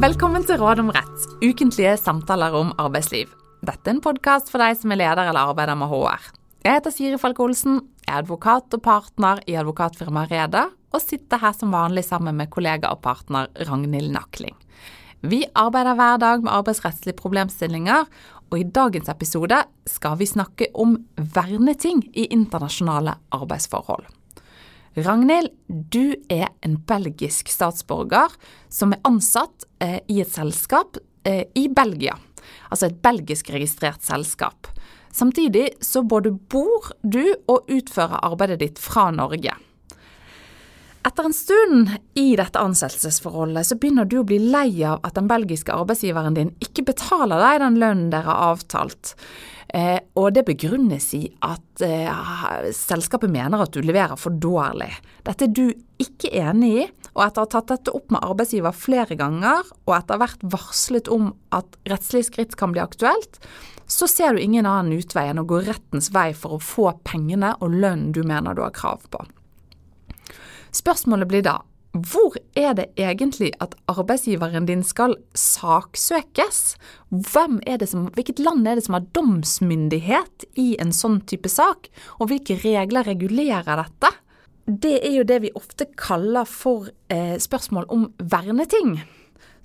Velkommen til Råd om rett, ukentlige samtaler om arbeidsliv. Dette er en podkast for deg som er leder eller arbeider med HR. Jeg heter Siri Falk Olsen, er advokat og partner i advokatfirmaet Reda, og sitter her som vanlig sammen med kollega og partner Ragnhild Nakling. Vi arbeider hver dag med arbeidsrettslige problemstillinger, og i dagens episode skal vi snakke om verneting i internasjonale arbeidsforhold. Ragnhild, du er en belgisk statsborger som er ansatt eh, i et selskap eh, i Belgia. Altså et belgisk registrert selskap. Samtidig så både bor du og utfører arbeidet ditt fra Norge. Etter en stund i dette ansettelsesforholdet så begynner du å bli lei av at den belgiske arbeidsgiveren din ikke betaler deg den lønnen dere har avtalt. Eh, og det begrunnes i at eh, selskapet mener at du leverer for dårlig. Dette er du ikke enig i, og etter å ha tatt dette opp med arbeidsgiver flere ganger, og etter vært varslet om at rettslige skritt kan bli aktuelt, så ser du ingen annen utvei enn å gå rettens vei for å få pengene og lønnen du mener du har krav på. Spørsmålet blir da hvor er det egentlig at arbeidsgiveren din skal saksøkes? Som, hvilket land er det som har domsmyndighet i en sånn type sak, og hvilke regler regulerer dette? Det er jo det vi ofte kaller for eh, spørsmål om verneting.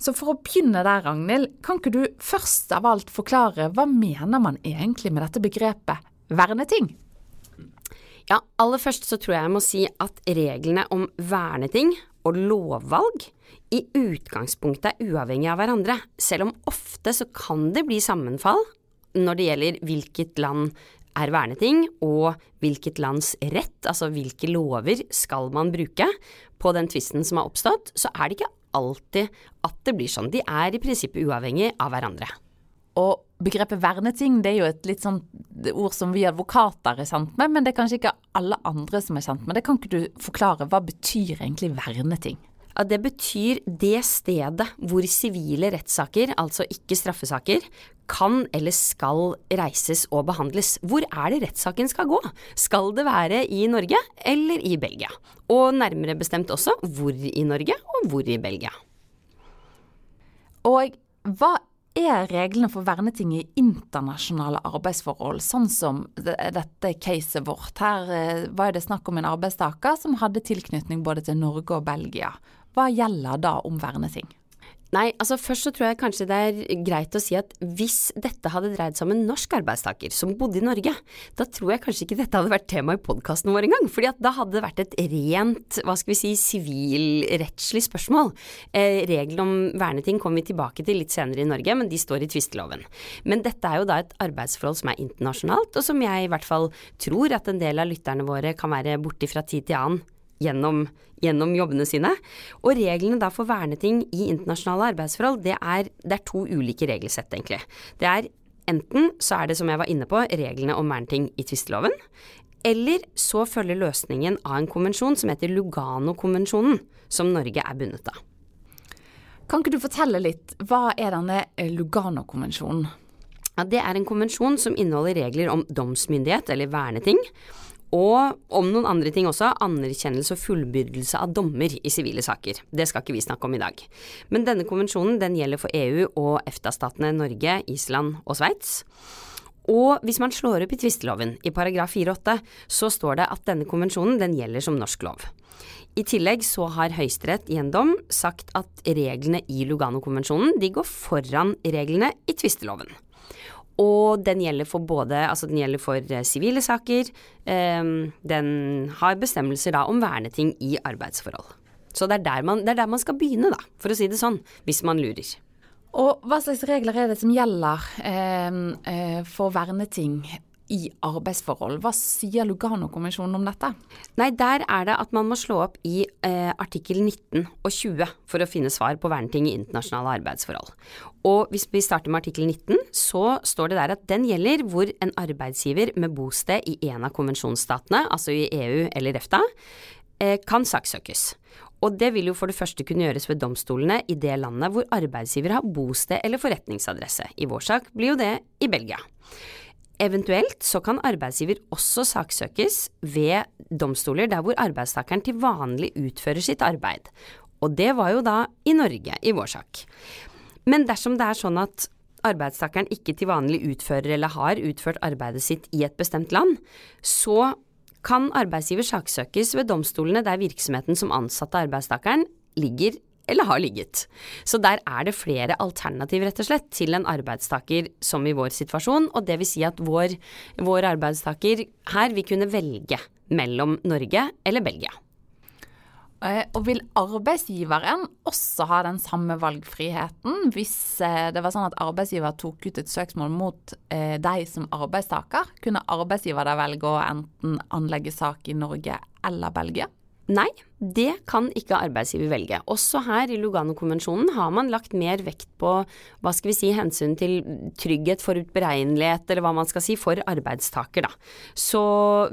Så for å begynne der, Ragnhild, kan ikke du først av alt forklare hva mener man egentlig med dette begrepet verneting? Ja, aller først så tror jeg jeg må si at reglene om verneting og lovvalg i utgangspunktet er uavhengig av hverandre, selv om ofte så kan det bli sammenfall når det gjelder hvilket land er verneting, og hvilket lands rett, altså hvilke lover, skal man bruke på den tvisten som har oppstått, så er det ikke alltid at det blir sånn. De er i prinsippet uavhengig av hverandre. Og begrepet verneting det er jo et litt sånn ord som vi advokater er kjent med, men det er kanskje ikke alle andre som er kjent med det. Kan ikke du forklare hva betyr egentlig verneting? Ja, det betyr det stedet hvor sivile rettssaker, altså ikke straffesaker, kan eller skal reises og behandles. Hvor er det rettssaken skal gå? Skal det være i Norge eller i Belgia? Og nærmere bestemt også hvor i Norge og hvor i Belgia. Og hva er reglene for verneting i internasjonale arbeidsforhold, sånn som dette caset vårt. Her eh, var det snakk om en arbeidstaker som hadde tilknytning både til Norge og Belgia. Hva gjelder da om verneting? Nei, altså først så tror jeg kanskje det er greit å si at hvis dette hadde dreid seg om en norsk arbeidstaker som bodde i Norge, da tror jeg kanskje ikke dette hadde vært tema i podkasten vår engang. fordi at da hadde det vært et rent, hva skal vi si, sivilrettslig spørsmål. Eh, Reglene om verneting kommer vi tilbake til litt senere i Norge, men de står i tvisteloven. Men dette er jo da et arbeidsforhold som er internasjonalt, og som jeg i hvert fall tror at en del av lytterne våre kan være borti fra tid til annen gjennom, gjennom, jobbene sine. Og reglene da for verneting i internasjonale arbeidsforhold, det er, det er to ulike regelsett, egentlig. Det er enten så er det, som jeg var inne på, reglene om verneting i tvisteloven. Eller så følger løsningen av en konvensjon som heter Lugano-konvensjonen, som Norge er bundet av. Kan ikke du fortelle litt, hva er denne Lugano-konvensjonen? Ja, det er en konvensjon som inneholder regler om domsmyndighet, eller verneting, og om noen andre ting også, anerkjennelse og fullbyrdelse av dommer i sivile saker. Det skal ikke vi snakke om i dag. Men denne konvensjonen den gjelder for EU og EFTA-statene Norge, Island og Sveits. Og hvis man slår opp i tvisteloven, i paragraf 4-8, så står det at denne konvensjonen den gjelder som norsk lov. I tillegg så har Høyesterett i en dom sagt at reglene i Lugano-konvensjonen de går foran reglene i tvisteloven. Og den gjelder for både Altså den gjelder for eh, sivile saker. Um, den har bestemmelser da om verneting i arbeidsforhold. Så det er, man, det er, der man, skal begynne, da, for å si det sånn, hvis man lurer. Og hva slags regler er det som gjelder eh, eh, for verneting i arbeidsforhold. Hva sier Lugano-konvensjonen om dette? Nei, Der er det at man må slå opp i eh, artikkel 19 og 20 for å finne svar på verneting i internasjonale arbeidsforhold. Og hvis vi starter med artikkel 19, så står det der at den gjelder hvor en arbeidsgiver med bosted i en av konvensjonsstatene, altså i EU eller EFTA, eh, kan saksøkes. Og det vil jo for det første kunne gjøres ved domstolene i det landet hvor arbeidsgiver har bosted eller forretningsadresse. I vår sak blir jo det i Belgia. Eventuelt så kan arbeidsgiver også saksøkes ved domstoler der hvor arbeidstakeren til vanlig utfører sitt arbeid. Og det var jo da i Norge, i vår sak. Men dersom det er sånn at arbeidstakeren ikke til vanlig utfører eller har utført arbeidet sitt i et bestemt land, så kan arbeidsgiver saksøkes ved domstolene der virksomheten som ansatte arbeidstakeren ligger eller har ligget. Så der er det flere alternativ, rett og slett, til en arbeidstaker som i vår situasjon, og det vil si at vår, vår arbeidstaker her vil kunne velge mellom Norge eller Belgia. Eh, og vil arbeidsgiveren også ha den samme valgfriheten hvis eh, det var sånn at arbeidsgiver tok ut et søksmål mot eh, deg som arbeidstaker? Kunne arbeidsgiver da velge å enten anlegge sak i Norge eller Belgia? Nei, det kan ikke arbeidsgiver velge. Også her i Lugano-konvensjonen har man lagt mer vekt på hva skal vi si, hensyn til trygghet, forutberegnelighet, eller hva man skal si, for arbeidstaker, da. Så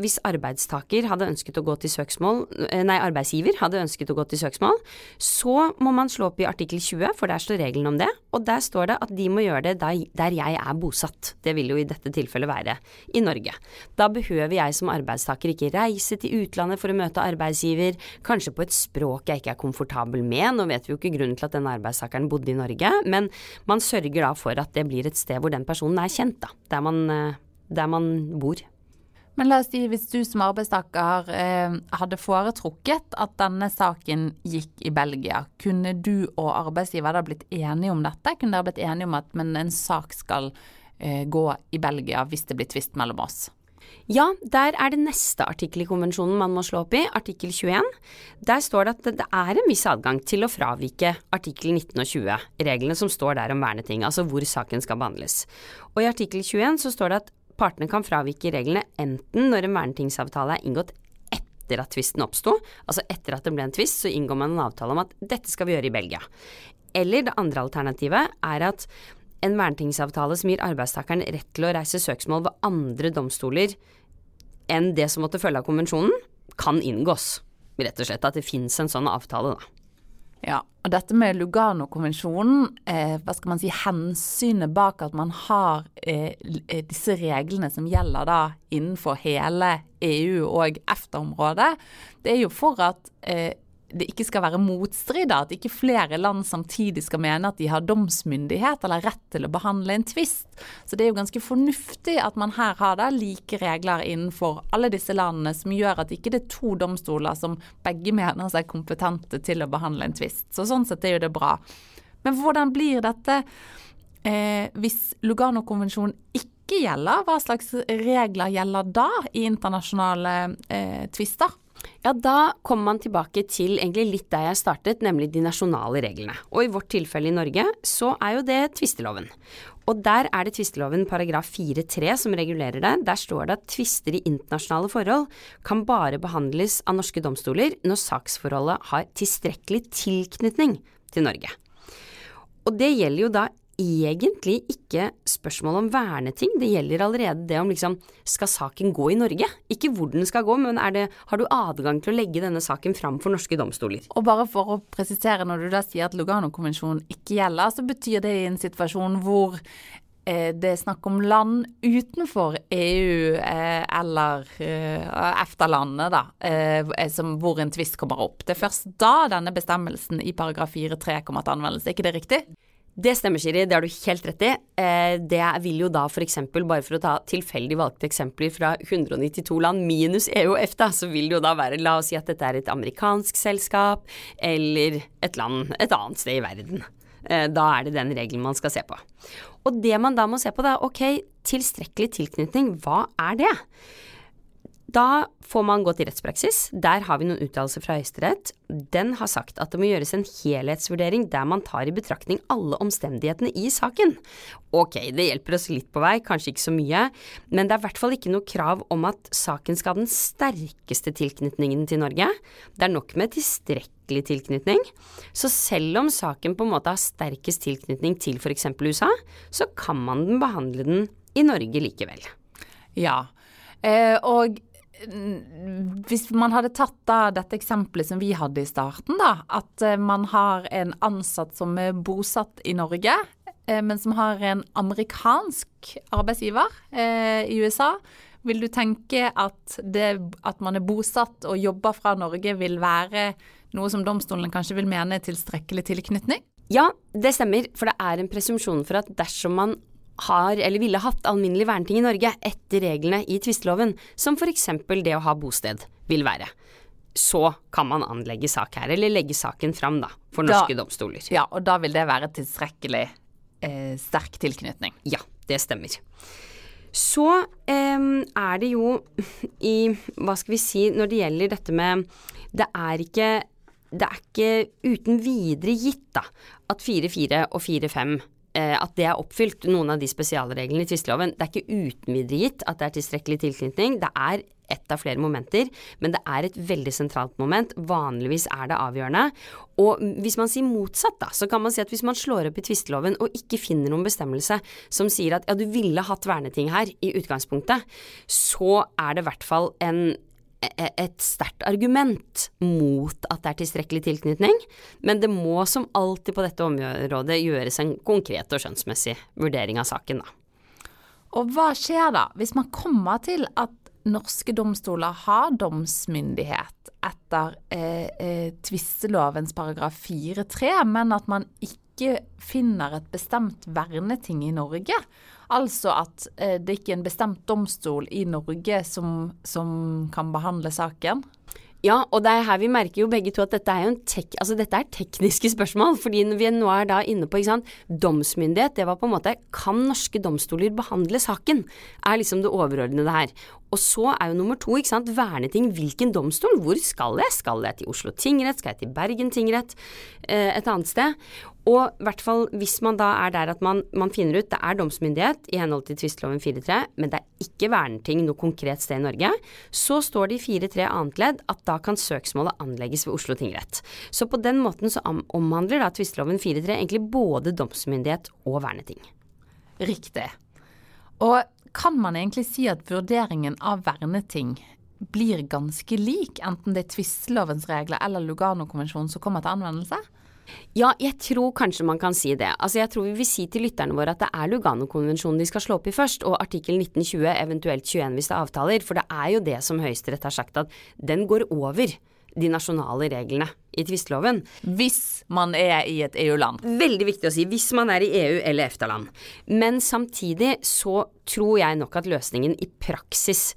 hvis arbeidstaker hadde ønsket å gå til søksmål, eh, nei, arbeidsgiver hadde ønsket å gå til søksmål, så må man slå opp i artikkel 20, for der står reglene om det, og der står det at de må gjøre det der jeg er bosatt. Det vil jo i dette tilfellet være i Norge. Da behøver jeg som arbeidstaker ikke reise til utlandet for å møte arbeidsgiver skriver kanskje på et språk jeg ikke er komfortabel med. Nå vet vi jo ikke grunnen til at denne arbeidstakeren bodde i Norge, men man sørger da for at det blir et sted hvor den personen er kjent, da. Der man, eh, der man bor. Men la oss si hvis du som arbeidstaker eh, hadde foretrukket at denne saken gikk i Belgia, kunne du og arbeidsgiver da blitt enige om dette? Kunne dere blitt enige om at en sak skal eh, gå i Belgia hvis det blir tvist mellom oss? Ja, der er det neste artikkel i konvensjonen man må slå opp i, artikkel 21. Der står det at det er en viss adgang til å fravike artikkel 19 og 20, reglene som står der om verneting, altså hvor saken skal behandles. Og i artikkel 21 så står det at partene kan fravike reglene enten når en vernetingsavtale er inngått etter at tvisten oppsto, altså etter at det ble en tvist, så inngår man en avtale om at dette skal vi gjøre i Belgia. Eller det andre alternativet er at en vernetingsavtale som gir arbeidstakeren rett til å reise søksmål ved andre domstoler enn det som måtte følge av konvensjonen, kan inngås. Rett og slett at det fins en sånn avtale, da. Ja, og dette med Lugano-konvensjonen, eh, hva skal man si, hensynet bak at man har eh, disse reglene som gjelder da innenfor hele EU og EFTA-området, det er jo for at eh, det ikke skal være motstrid, at ikke flere land samtidig skal mene at de har domsmyndighet eller rett til å behandle en tvist. Så det er jo ganske fornuftig at man her har da like regler innenfor alle disse landene, som gjør at ikke det er to domstoler som begge mener seg kompetente til å behandle en tvist. Så sånn sett er jo det bra. Men hvordan blir dette eh, hvis Lugano-konvensjonen ikke gjelder? Hva slags regler gjelder da i internasjonale eh, tvister? Ja, da kommer man tilbake til egentlig litt der jeg startet, nemlig de nasjonale reglene. Og i vårt tilfelle i Norge så er jo det tvisteloven. Og der er det tvisteloven paragraf 4-3 som regulerer det. Der står det at tvister i internasjonale forhold kan bare behandles av norske domstoler når saksforholdet har tilstrekkelig tilknytning til Norge. Og det gjelder jo da egentlig ikke spørsmål om verneting, det gjelder allerede det om liksom skal saken gå i Norge? Ikke hvor den skal gå, men det, har du adgang til å legge denne saken fram for norske domstoler? Og bare for å presisere, når du da sier at Lugano-konvensjonen ikke gjelder, så betyr det i en situasjon hvor eh, det er snakk om land utenfor EU eh, eller eh, EFTA-landene, da, hvor en tvist kommer opp. Det er først da denne bestemmelsen i paragraf 4-3 kommer til anvendelse, er ikke det riktig? Det stemmer, Siri. Det har du helt rett i. Eh, det vil jo da f.eks., bare for å ta tilfeldig valgte eksempler fra 192 land minus EU og EFTA, så vil det jo da være La oss si at dette er et amerikansk selskap eller et land et annet sted i verden. Eh, da er det den regelen man skal se på. Og det man da må se på, da, ok, tilstrekkelig tilknytning, hva er det? Da får man gå til rettspraksis. Der har vi noen uttalelser fra Høyesterett. Den har sagt at det må gjøres en helhetsvurdering der man tar i betraktning alle omstendighetene i saken. Ok, det hjelper oss litt på vei, kanskje ikke så mye, men det er i hvert fall ikke noe krav om at saken skal ha den sterkeste tilknytningen til Norge. Det er nok med tilstrekkelig tilknytning. Så selv om saken på en måte har sterkest tilknytning til f.eks. USA, så kan man behandle den i Norge likevel. Ja, eh, og hvis man hadde tatt da dette eksempelet som vi hadde i starten, da, at eh, man har en ansatt som er bosatt i Norge, eh, men som har en amerikansk arbeidsgiver eh, i USA, vil du tenke at det at man er bosatt og jobber fra Norge vil være noe som domstolen kanskje vil mene er tilstrekkelig tilknytning? Ja, det stemmer, for det er en presumpsjon for at dersom man har eller ville hatt alminnelig verneting i Norge etter reglene i tvisteloven, som f.eks. det å ha bosted vil være, så kan man anlegge sak her, eller legge saken fram da, for norske Da- domstoler. Ja, og da vil det være tilstrekkelig eh, sterk tilknytning. Ja, det stemmer. Så eh, er det jo i Hva skal vi si når det gjelder dette med Det er ikke det er ikke uten videre gitt da, at 4-4 og 4-5 eh, at det er oppfylt, noen av de spesialreglene i tvisteloven. Det er ikke uten videre gitt at det er tilstrekkelig tilknytning. Det er ett av flere momenter, men det er et veldig sentralt moment. Vanligvis er det avgjørende. Og hvis man sier motsatt, da, så kan man si at hvis man slår opp i tvisteloven og ikke finner noen bestemmelse som sier at ja, du ville hatt verneting her i utgangspunktet, så er det i hvert fall en et sterkt argument mot at det er tilstrekkelig tilknytning, men det må som alltid på dette området gjøres en konkret og skjønnsmessig vurdering av saken, da. Og hva skjer da hvis man kommer til at norske domstoler har domsmyndighet etter eh, eh, tvistelovens paragraf 4-3, men at man ikke finner et bestemt verneting i Norge? Altså at eh, det ikke er en bestemt domstol i Norge som, som kan behandle saken? Ja, og det er her vi merker jo begge to at dette er tek, altså dette er tekniske spørsmål. Fordi vi nå er da inne på ikke sant, domsmyndighet, det var på en måte kan norske domstoler behandle saken? Er liksom det overordnede her. Og så er jo nummer to, ikke sant, verneting. Hvilken domstol? Hvor skal jeg? Skal jeg til Oslo tingrett? Skal jeg til Bergen tingrett? Eh, et annet sted? Og i hvert fall hvis man da er der at man, man finner ut det er domsmyndighet i henhold til tvisteloven 4-3, men det er ikke verneting noe konkret sted i Norge, så står det i 4-3 annet ledd at da kan søksmålet anlegges ved Oslo tingrett. Så på den måten så omhandler da tvisteloven 4-3 egentlig både domsmyndighet og verneting. Riktig. Og kan man egentlig si at vurderingen av verneting blir ganske lik, enten det er tvistelovens regler eller Lugano-konvensjonen som kommer til anvendelse? Ja, jeg tror kanskje man kan si det. Altså jeg tror vi vil si til lytterne våre at det er Lugano-konvensjonen de skal slå opp i først, og artikkel 1920, eventuelt 21 hvis det er avtaler, for det er jo det som Høyesterett har sagt at den går over de nasjonale reglene i tvisteloven. Hvis man er i et EU-land. Veldig viktig å si hvis man er i EU eller EFTA-land. Men samtidig så tror jeg nok at løsningen i praksis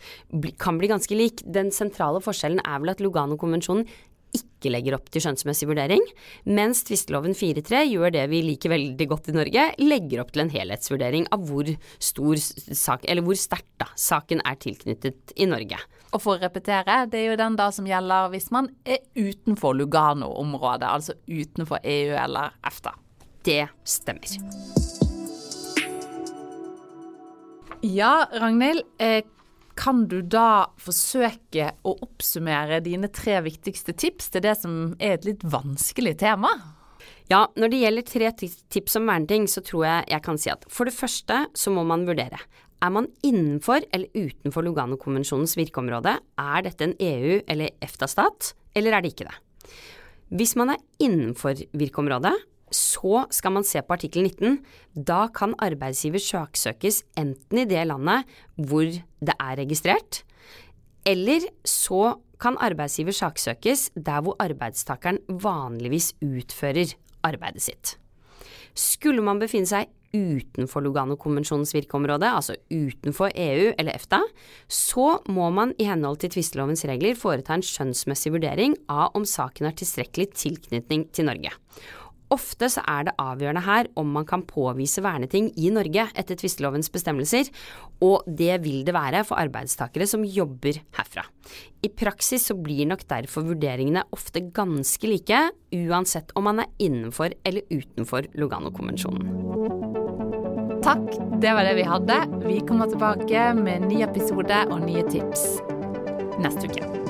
kan bli ganske lik. Den sentrale forskjellen er vel at Lugano-konvensjonen ikke legger opp til skjønnsmessig vurdering, mens tvisteloven 4-3 gjør det vi liker veldig godt i Norge, legger opp til en helhetsvurdering av hvor stor sak, eller hvor sterkt saken er tilknyttet i Norge. Og for å repetere, det er jo den da som gjelder hvis man er utenfor Lugano-området, altså utenfor EU eller EFTA. Det stemmer. Ja, Ragnhild. Eh, kan du da forsøke å oppsummere dine tre viktigste tips til det som er et litt vanskelig tema? Ja, når det gjelder tre tips om verneting, så tror jeg jeg kan si at for det første så må man vurdere. Er man innenfor eller utenfor Lugano-konvensjonens virkeområde? Er dette en EU- eller EFTA-stat, eller er det ikke det? Hvis man er innenfor virkeområdet, så skal man se på artikkel 19. Da kan arbeidsgiver saksøkes enten i det landet hvor det er registrert, eller så kan arbeidsgiver saksøkes der hvor arbeidstakeren vanligvis utfører arbeidet sitt. Skulle man befinne seg utenfor Lugano-konvensjonens virkeområde, altså utenfor EU eller EFTA, så må man i henhold til tvistelovens regler foreta en skjønnsmessig vurdering av om saken har tilstrekkelig tilknytning til Norge. Ofte så er det avgjørende her om man kan påvise verneting i Norge etter tvistelovens bestemmelser, og det vil det være for arbeidstakere som jobber herfra. I praksis så blir nok derfor vurderingene ofte ganske like, uansett om man er innenfor eller utenfor Lugano-konvensjonen. Takk, det var det vi hadde. Vi kommer tilbake med en ny episode og nye tips neste uke.